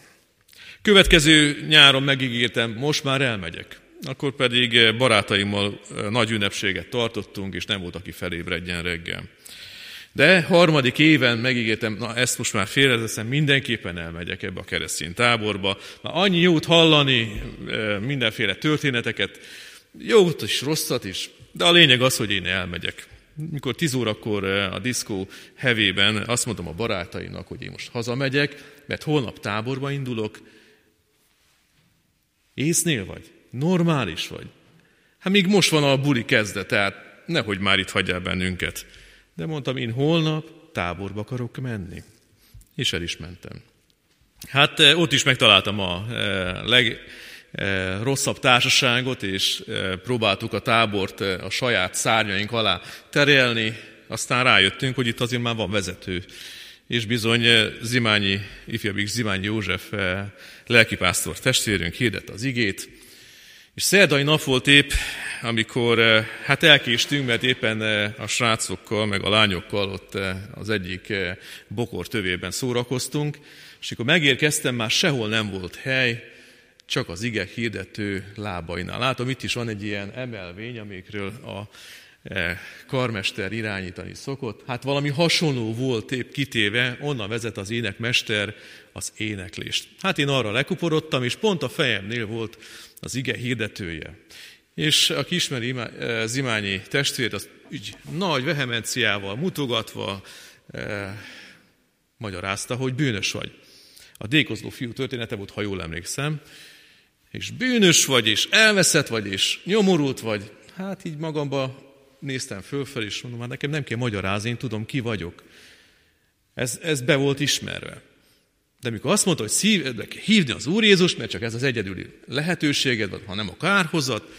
Következő nyáron megígértem, most már elmegyek. Akkor pedig eh, barátaimmal eh, nagy ünnepséget tartottunk, és nem volt, aki felébredjen reggel. De harmadik éven megígértem, na ezt most már félreteszem, mindenképpen elmegyek ebbe a keresztény táborba. Na annyi jót hallani, mindenféle történeteket, Jót is, rosszat is, de a lényeg az, hogy én elmegyek. Mikor tíz órakor eh, a diszkó hevében azt mondom a barátaimnak, hogy én most hazamegyek, mert holnap táborba indulok. Észnél vagy? Normális vagy? Hát még most van a buli kezdete, tehát nehogy már itt hagyjál bennünket. De mondtam, én holnap táborba akarok menni. És el is mentem. Hát eh, ott is megtaláltam a eh, leg, rosszabb társaságot, és eh, próbáltuk a tábort eh, a saját szárnyaink alá terelni, aztán rájöttünk, hogy itt azért már van vezető. És bizony Zimányi, ifjabbik Zimányi József lelkipásztor testvérünk hirdette az igét, és szerdai nap volt épp, amikor hát elkéstünk, mert éppen a srácokkal, meg a lányokkal ott az egyik bokor tövében szórakoztunk, és amikor megérkeztem, már sehol nem volt hely, csak az ige hirdető lábainál. Látom, itt is van egy ilyen emelvény, amikről a e, karmester irányítani szokott. Hát valami hasonló volt épp kitéve, onnan vezet az énekmester az éneklést. Hát én arra lekuporodtam, és pont a fejemnél volt az ige hirdetője. És aki ismeri e, Zimányi testvért, az úgy nagy vehemenciával mutogatva eh, magyarázta, hogy bűnös vagy. A dékozló fiú története volt, ha jól emlékszem, és bűnös vagy, és elveszett vagy, és nyomorult vagy, hát így magamba néztem fölfel, és mondom, hát nekem nem kell magyarázni, én tudom, ki vagyok. Ez, ez be volt ismerve. De mikor azt mondta, hogy kell hívni az Úr Jézus, mert csak ez az egyedüli lehetőséged, vagy ha nem a kárhozat,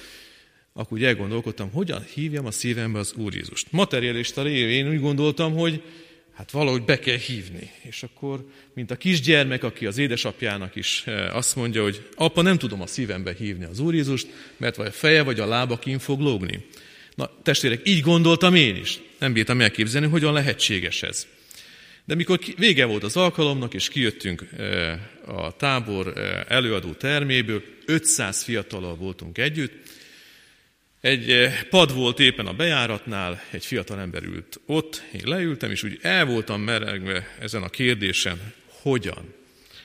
akkor úgy elgondolkodtam, hogyan hívjam a szívembe az Úr Jézust. Materialista lévén én úgy gondoltam, hogy hát valahogy be kell hívni. És akkor, mint a kisgyermek, aki az édesapjának is eh, azt mondja, hogy apa, nem tudom a szívembe hívni az Úr Jézust, mert vagy a feje, vagy a lába kín fog lógni. Na, testvérek, így gondoltam én is. Nem bírtam elképzelni, hogyan lehetséges ez. De mikor vége volt az alkalomnak, és kijöttünk eh, a tábor eh, előadó terméből, 500 fiatalal voltunk együtt, egy eh, pad volt éppen a bejáratnál, egy fiatal ember ült ott, én leültem, és úgy el voltam meregve ezen a kérdésen, hogyan.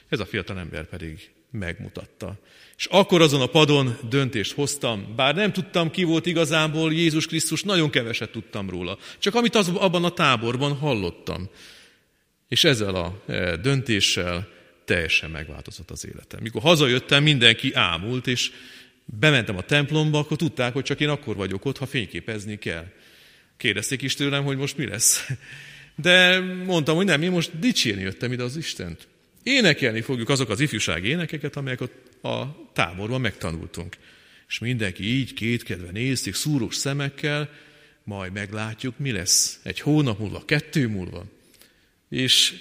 Ez a fiatal ember pedig megmutatta. És akkor azon a padon döntést hoztam, bár nem tudtam, ki volt igazából Jézus Krisztus, nagyon keveset tudtam róla. Csak amit az, abban a táborban hallottam. És ezzel a eh, döntéssel teljesen megváltozott az életem. Mikor hazajöttem, mindenki ámult, és bementem a templomba, akkor tudták, hogy csak én akkor vagyok ott, ha fényképezni kell. Kérdezték is tőlem, hogy most mi lesz. De mondtam, hogy nem, én most dicsérni jöttem ide az Istent. Énekelni fogjuk azok az ifjúsági énekeket, amelyek a táborban megtanultunk. És mindenki így kétkedve nézték, szúrós szemekkel, majd meglátjuk, mi lesz egy hónap múlva, kettő múlva. És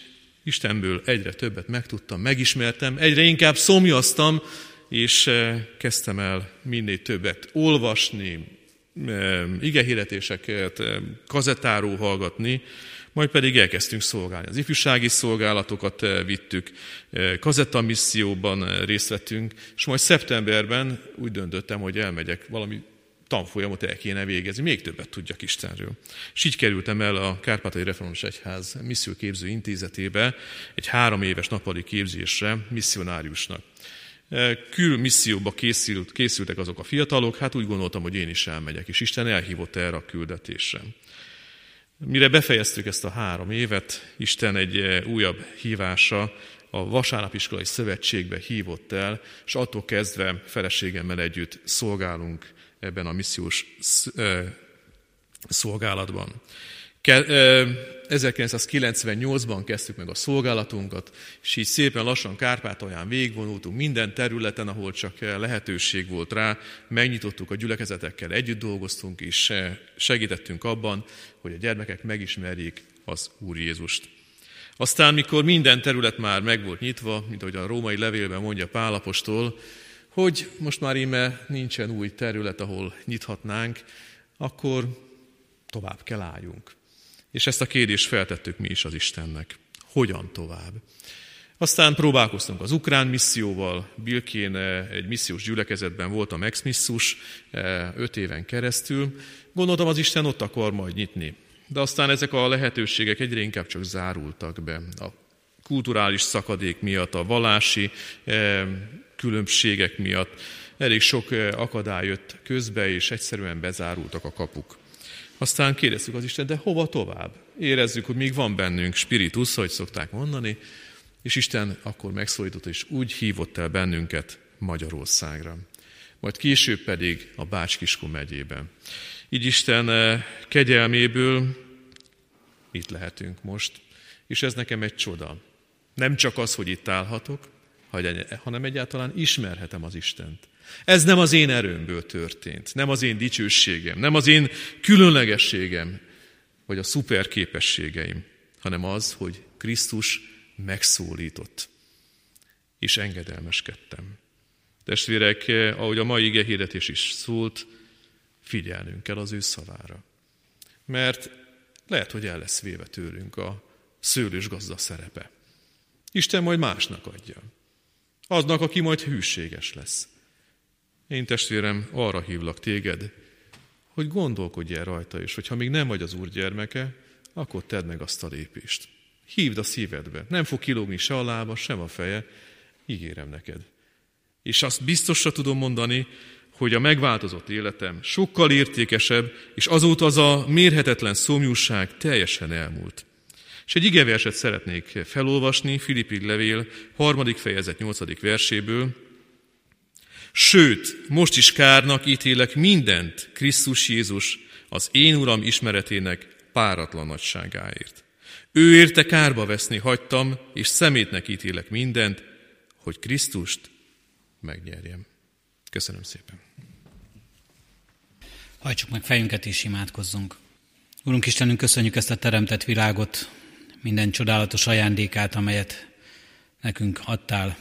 Istenből egyre többet megtudtam, megismertem, egyre inkább szomjaztam, és eh, kezdtem el minél többet olvasni, eh, igehirdetéseket, eh, kazettáról hallgatni, majd pedig elkezdtünk szolgálni. Az ifjúsági szolgálatokat vittük, kazetta misszióban részt vettünk, és majd szeptemberben úgy döntöttem, hogy elmegyek valami tanfolyamot el kéne végezni, még többet tudjak Istenről. És így kerültem el a Kárpátai Református Egyház misszióképző intézetébe egy három éves napali képzésre misszionáriusnak. Kül misszióba készült, készültek azok a fiatalok, hát úgy gondoltam, hogy én is elmegyek, és Isten elhívott erre a küldetésre. Mire befejeztük ezt a három évet, Isten egy újabb hívása a Vasárnapiskolai Szövetségbe hívott el, és attól kezdve feleségemmel együtt szolgálunk ebben a missziós szolgálatban. 1998-ban kezdtük meg a szolgálatunkat, és így szépen lassan Kárpátalján végigvonultunk minden területen, ahol csak lehetőség volt rá, megnyitottuk a gyülekezetekkel, együtt dolgoztunk, és segítettünk abban, hogy a gyermekek megismerjék az Úr Jézust. Aztán, mikor minden terület már meg volt nyitva, mint ahogy a római levélben mondja Pálapostól, hogy most már íme nincsen új terület, ahol nyithatnánk, akkor tovább kell álljunk. És ezt a kérdést feltettük mi is az Istennek. Hogyan tovább? Aztán próbálkoztunk az ukrán misszióval, Bilkén egy missziós gyülekezetben voltam ex-misszus eh, öt éven keresztül. Gondoltam, az Isten ott akar majd nyitni. De aztán ezek a lehetőségek egyre inkább csak zárultak be. A kulturális szakadék miatt, a vallási eh, különbségek miatt elég sok eh, akadály jött közbe, és egyszerűen bezárultak a kapuk. Aztán kérdezzük az Isten, de hova tovább? Érezzük, hogy még van bennünk spiritus, hogy szokták mondani, és Isten akkor megszólított, és úgy hívott el bennünket Magyarországra. Majd később pedig a Bács-Kiskun megyébe. Így Isten eh, kegyelméből itt lehetünk most, és ez nekem egy csoda. Nem csak az, hogy itt állhatok, hanem egyáltalán ismerhetem az Istent. Ez nem az én erőmből történt, nem az én dicsőségem, nem az én különlegességem, vagy a szuper képességeim, hanem az, hogy Krisztus megszólított, és engedelmeskedtem. Testvérek, ahogy a mai ige hirdetés is szólt, figyelnünk kell az ő szavára. Mert lehet, hogy el lesz véve tőlünk a szőlős gazda szerepe. Isten majd másnak adja. Aznak, aki majd hűséges lesz. Én testvérem, arra hívlak téged, hogy gondolkodj el rajta, és hogyha még nem vagy az Úr gyermeke, akkor tedd meg azt a lépést. Hívd a szívedbe. Nem fog kilógni se a lába, sem a feje. Ígérem neked. És azt biztosra tudom mondani, hogy a megváltozott életem sokkal értékesebb, és azóta az a mérhetetlen szomjúság teljesen elmúlt. És egy igeverset szeretnék felolvasni, Filippi levél, harmadik fejezet, nyolcadik verséből, Sőt, most is kárnak ítélek mindent Krisztus Jézus, az én Uram ismeretének páratlan nagyságáért. Ő érte kárba veszni hagytam, és szemétnek ítélek mindent, hogy Krisztust megnyerjem. Köszönöm szépen. Hajtsuk meg fejünket és imádkozzunk. Urunk Istenünk, köszönjük ezt a teremtett világot, minden csodálatos ajándékát, amelyet nekünk adtál,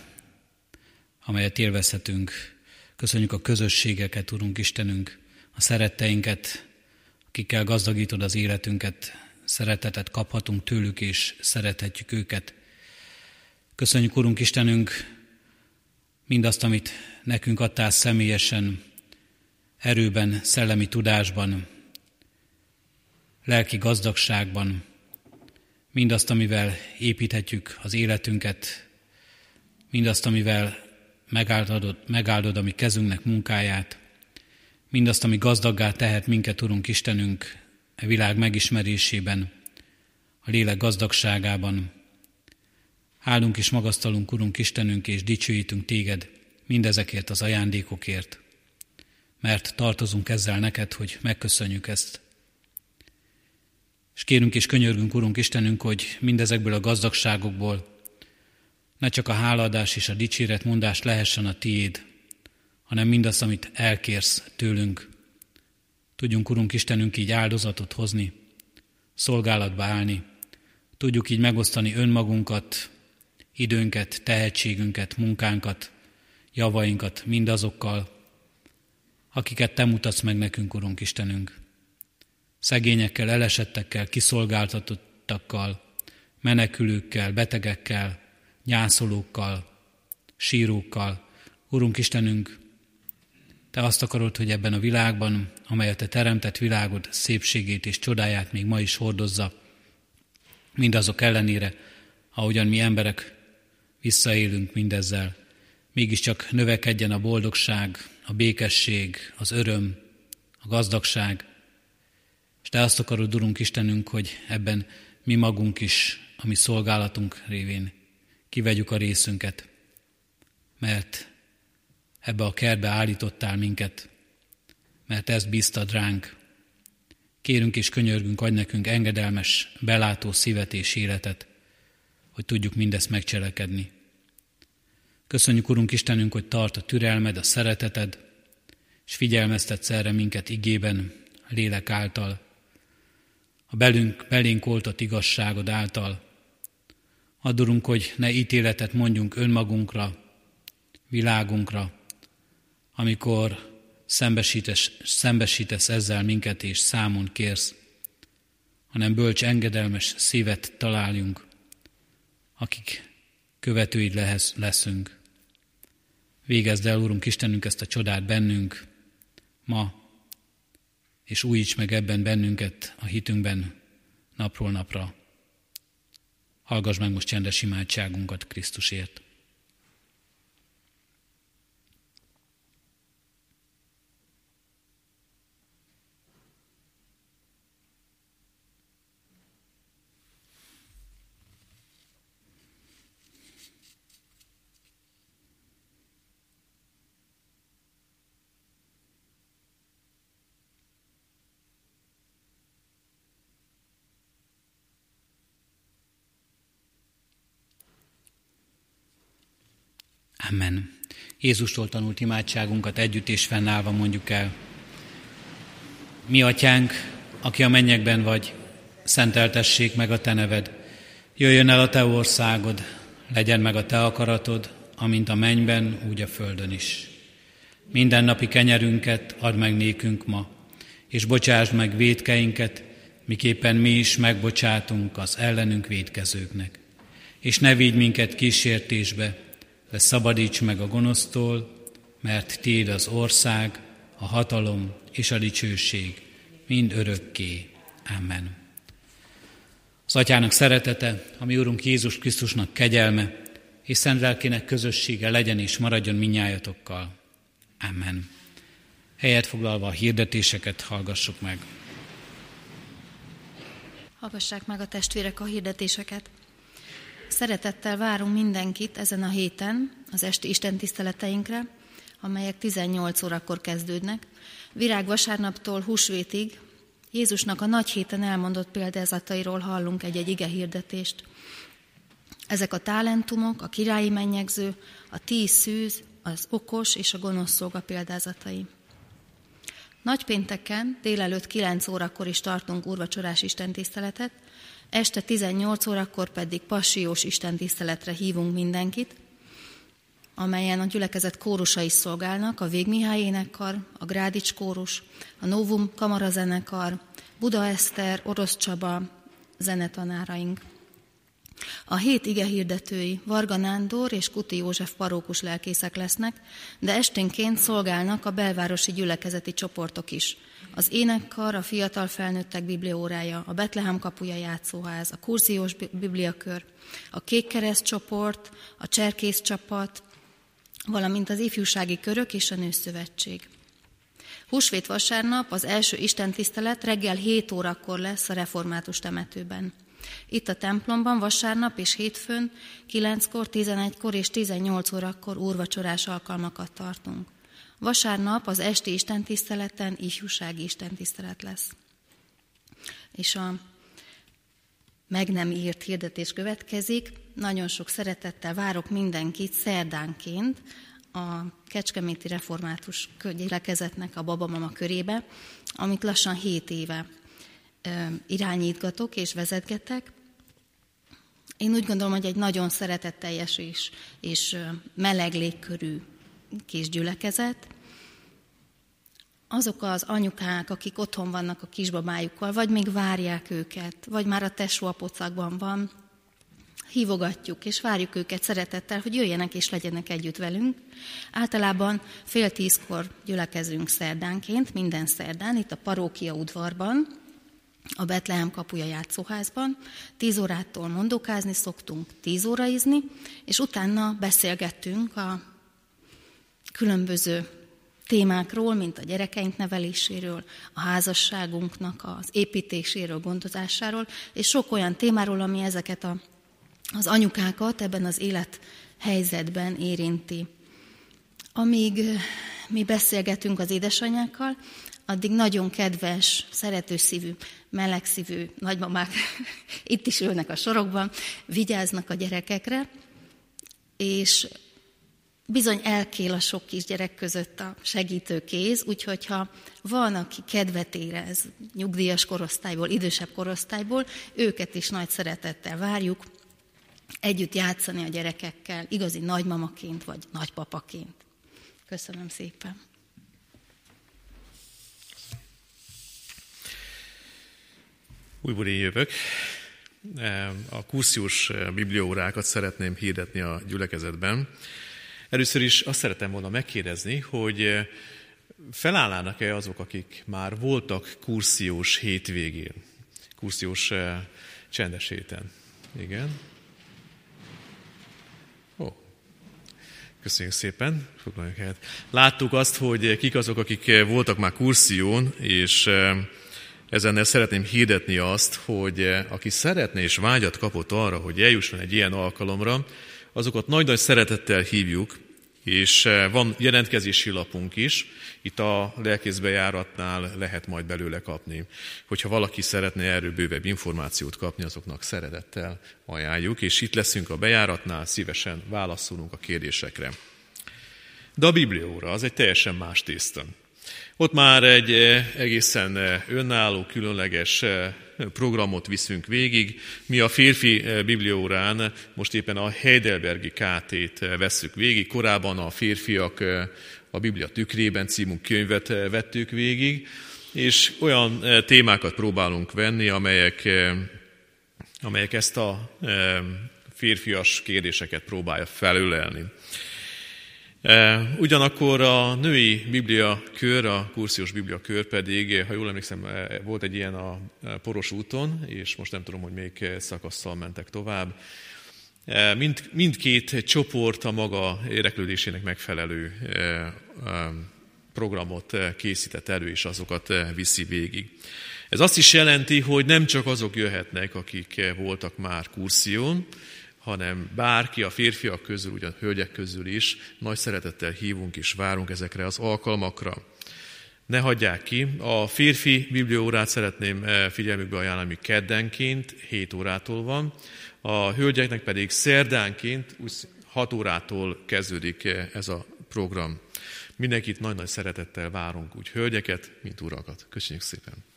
amelyet élvezhetünk. Köszönjük a közösségeket, Urunk Istenünk, a szeretteinket, akikkel gazdagítod az életünket, szeretetet kaphatunk tőlük, és szerethetjük őket. Köszönjük, Urunk Istenünk, mindazt, amit nekünk adtál személyesen, erőben, szellemi tudásban, lelki gazdagságban, mindazt, amivel építhetjük az életünket, mindazt, amivel megáldod, megáldod a mi kezünknek munkáját, mindazt, ami gazdaggá tehet minket, Urunk Istenünk, a világ megismerésében, a lélek gazdagságában. Állunk és magasztalunk, Urunk Istenünk, és dicsőítünk Téged mindezekért az ajándékokért, mert tartozunk ezzel neked, hogy megköszönjük ezt. És kérünk és könyörgünk, Urunk Istenünk, hogy mindezekből a gazdagságokból ne csak a háladás és a dicséret mondás lehessen a tiéd, hanem mindazt, amit elkérsz tőlünk. Tudjunk, Urunk Istenünk, így áldozatot hozni, szolgálatba állni, tudjuk így megosztani önmagunkat, időnket, tehetségünket, munkánkat, javainkat mindazokkal, akiket Te mutatsz meg nekünk, Urunk Istenünk. Szegényekkel, elesettekkel, kiszolgáltatottakkal, menekülőkkel, betegekkel, nyászolókkal, sírókkal. Urunk Istenünk, Te azt akarod, hogy ebben a világban, amelyet Te teremtett világod szépségét és csodáját még ma is hordozza, mindazok ellenére, ahogyan mi emberek visszaélünk mindezzel, mégiscsak növekedjen a boldogság, a békesség, az öröm, a gazdagság, és Te azt akarod, Urunk Istenünk, hogy ebben mi magunk is, a mi szolgálatunk révén kivegyük a részünket, mert ebbe a kertbe állítottál minket, mert ezt bíztad ránk. Kérünk és könyörgünk, adj nekünk engedelmes, belátó szívet és életet, hogy tudjuk mindezt megcselekedni. Köszönjük, Urunk Istenünk, hogy tart a türelmed, a szereteted, és figyelmeztetsz erre minket igében, lélek által, a belünk, belénk oltott igazságod által. Add, hogy ne ítéletet mondjunk önmagunkra, világunkra, amikor szembesítesz, szembesítesz ezzel minket és számon kérsz, hanem bölcs, engedelmes szívet találjunk, akik követőid lesz, leszünk. Végezd el, Úrunk Istenünk, ezt a csodát bennünk ma, és újíts meg ebben bennünket a hitünkben napról napra. Hallgass meg most csendes imádságunkat Krisztusért. Amen. Jézustól tanult imádságunkat együtt és fennállva mondjuk el. Mi atyánk, aki a mennyekben vagy, szenteltessék meg a te neved. Jöjjön el a te országod, legyen meg a te akaratod, amint a mennyben, úgy a földön is. Minden napi kenyerünket add meg nékünk ma, és bocsásd meg védkeinket, miképpen mi is megbocsátunk az ellenünk védkezőknek. És ne vigy minket kísértésbe, de szabadíts meg a gonosztól, mert Tiéd az ország, a hatalom és a dicsőség mind örökké. Amen. Az Atyának szeretete, ami Úrunk Jézus Krisztusnak kegyelme, és szent lelkének közössége legyen és maradjon minnyájatokkal. Amen. Helyet foglalva a hirdetéseket hallgassuk meg. Hallgassák meg a testvérek a hirdetéseket. Szeretettel várunk mindenkit ezen a héten az esti Isten tiszteleteinkre, amelyek 18 órakor kezdődnek. Virág vasárnaptól húsvétig Jézusnak a nagy héten elmondott példázatairól hallunk egy-egy ige hirdetést. Ezek a talentumok, a királyi mennyegző, a tíz szűz, az okos és a gonosz szolga példázatai. Nagypénteken délelőtt 9 órakor is tartunk úrvacsorás istentiszteletet, Este 18 órakor pedig passiós istentiszteletre hívunk mindenkit, amelyen a gyülekezet kórusai szolgálnak, a Végmihály énekkar, a Grádics kórus, a Novum kamarazenekar, Buda Eszter, Orosz Csaba zenetanáraink. A hét ige hirdetői Varga Nándor és Kuti József parókus lelkészek lesznek, de esténként szolgálnak a belvárosi gyülekezeti csoportok is – az énekkar, a fiatal felnőttek bibliórája, a Betlehem kapuja játszóház, a kurziós bibliakör, a Kékkereszt csoport, a Cserkész csapat, valamint az ifjúsági körök és a Nőszövetség. Húsvét vasárnap az első istentisztelet reggel 7 órakor lesz a református temetőben. Itt a templomban vasárnap és hétfőn 9-kor, 11-kor és 18 órakor úrvacsorás alkalmakat tartunk. Vasárnap az esti istentiszteleten ifjúsági istentisztelet lesz. És a meg nem írt hirdetés következik. Nagyon sok szeretettel várok mindenkit szerdánként a Kecskeméti Református gyülekezetnek a babamama körébe, amit lassan 7 éve irányítgatok és vezetgetek. Én úgy gondolom, hogy egy nagyon szeretetteljes és, és meleg légkörű kis gyülekezet. Azok az anyukák, akik otthon vannak a kisbabájukkal, vagy még várják őket, vagy már a tesóapocakban van, hívogatjuk és várjuk őket szeretettel, hogy jöjjenek és legyenek együtt velünk. Általában fél tízkor gyülekezünk szerdánként, minden szerdán, itt a parókia udvarban, a Betlehem kapuja játszóházban. Tíz órától mondokázni szoktunk, tíz óraizni, és utána beszélgettünk a különböző témákról, mint a gyerekeink neveléséről, a házasságunknak az építéséről, gondozásáról, és sok olyan témáról, ami ezeket a, az anyukákat ebben az élethelyzetben érinti. Amíg mi beszélgetünk az édesanyákkal, addig nagyon kedves, szeretőszívű, melegszívű nagymamák itt is ülnek a sorokban, vigyáznak a gyerekekre, és bizony elkél a sok kisgyerek között a segítő kéz, úgyhogy ha van, aki kedvet érez nyugdíjas korosztályból, idősebb korosztályból, őket is nagy szeretettel várjuk, együtt játszani a gyerekekkel, igazi nagymamaként vagy nagypapaként. Köszönöm szépen! Újból jövök. A kurszius bibliórákat szeretném hirdetni a gyülekezetben. Először is azt szeretem volna megkérdezni, hogy felállnának-e azok, akik már voltak kursziós hétvégén, kursziós csendes héten? Igen. Ó, köszönjük szépen, foglaljunk helyet. Láttuk azt, hogy kik azok, akik voltak már kurszión, és Ezennel szeretném hirdetni azt, hogy eh, aki szeretne és vágyat kapott arra, hogy eljusson egy ilyen alkalomra, azokat nagy-nagy szeretettel hívjuk, és eh, van jelentkezési lapunk is, itt a lelkészbejáratnál lehet majd belőle kapni. Hogyha valaki szeretne erről bővebb információt kapni, azoknak szeretettel ajánljuk, és itt leszünk a bejáratnál, szívesen válaszolunk a kérdésekre. De a Biblióra az egy teljesen más tészta. Ott már egy eh, egészen eh, önálló, különleges programot viszünk végig. Mi a férfi bibliórán most éppen a Heidelbergi KT-t vesszük végig. Korábban a férfiak a Biblia tükrében című könyvet vettük végig, és olyan témákat próbálunk venni, amelyek, amelyek ezt a férfias kérdéseket próbálja felülelni. E, ugyanakkor a női biblia kör, a kursziós biblia kör pedig, ha jól emlékszem, e, volt egy ilyen a Poros úton, és most nem tudom, hogy még szakasszal mentek tovább. E, mind, mindkét csoport a maga érdeklődésének megfelelő programot készített elő, és azokat viszi végig. Ez azt is jelenti, hogy nem csak azok jöhetnek, akik voltak már kurszión, hanem bárki a férfiak közül, ugyan hölgyek közül is, nagy szeretettel hívunk és várunk ezekre az alkalmakra. Ne hagyják ki. A férfi bibliórát szeretném eh, figyelmükbe ajánlani, ami keddenként 7 órától van, a hölgyeknek pedig szerdánként 6 órától kezdődik eh, ez a program. Mindenkit nagy-nagy szeretettel várunk, úgy hölgyeket, mint urakat. Köszönjük szépen!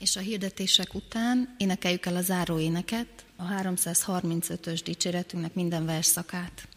És a hirdetések után énekeljük el a záróéneket, a 335-ös dicséretünknek minden verszakát.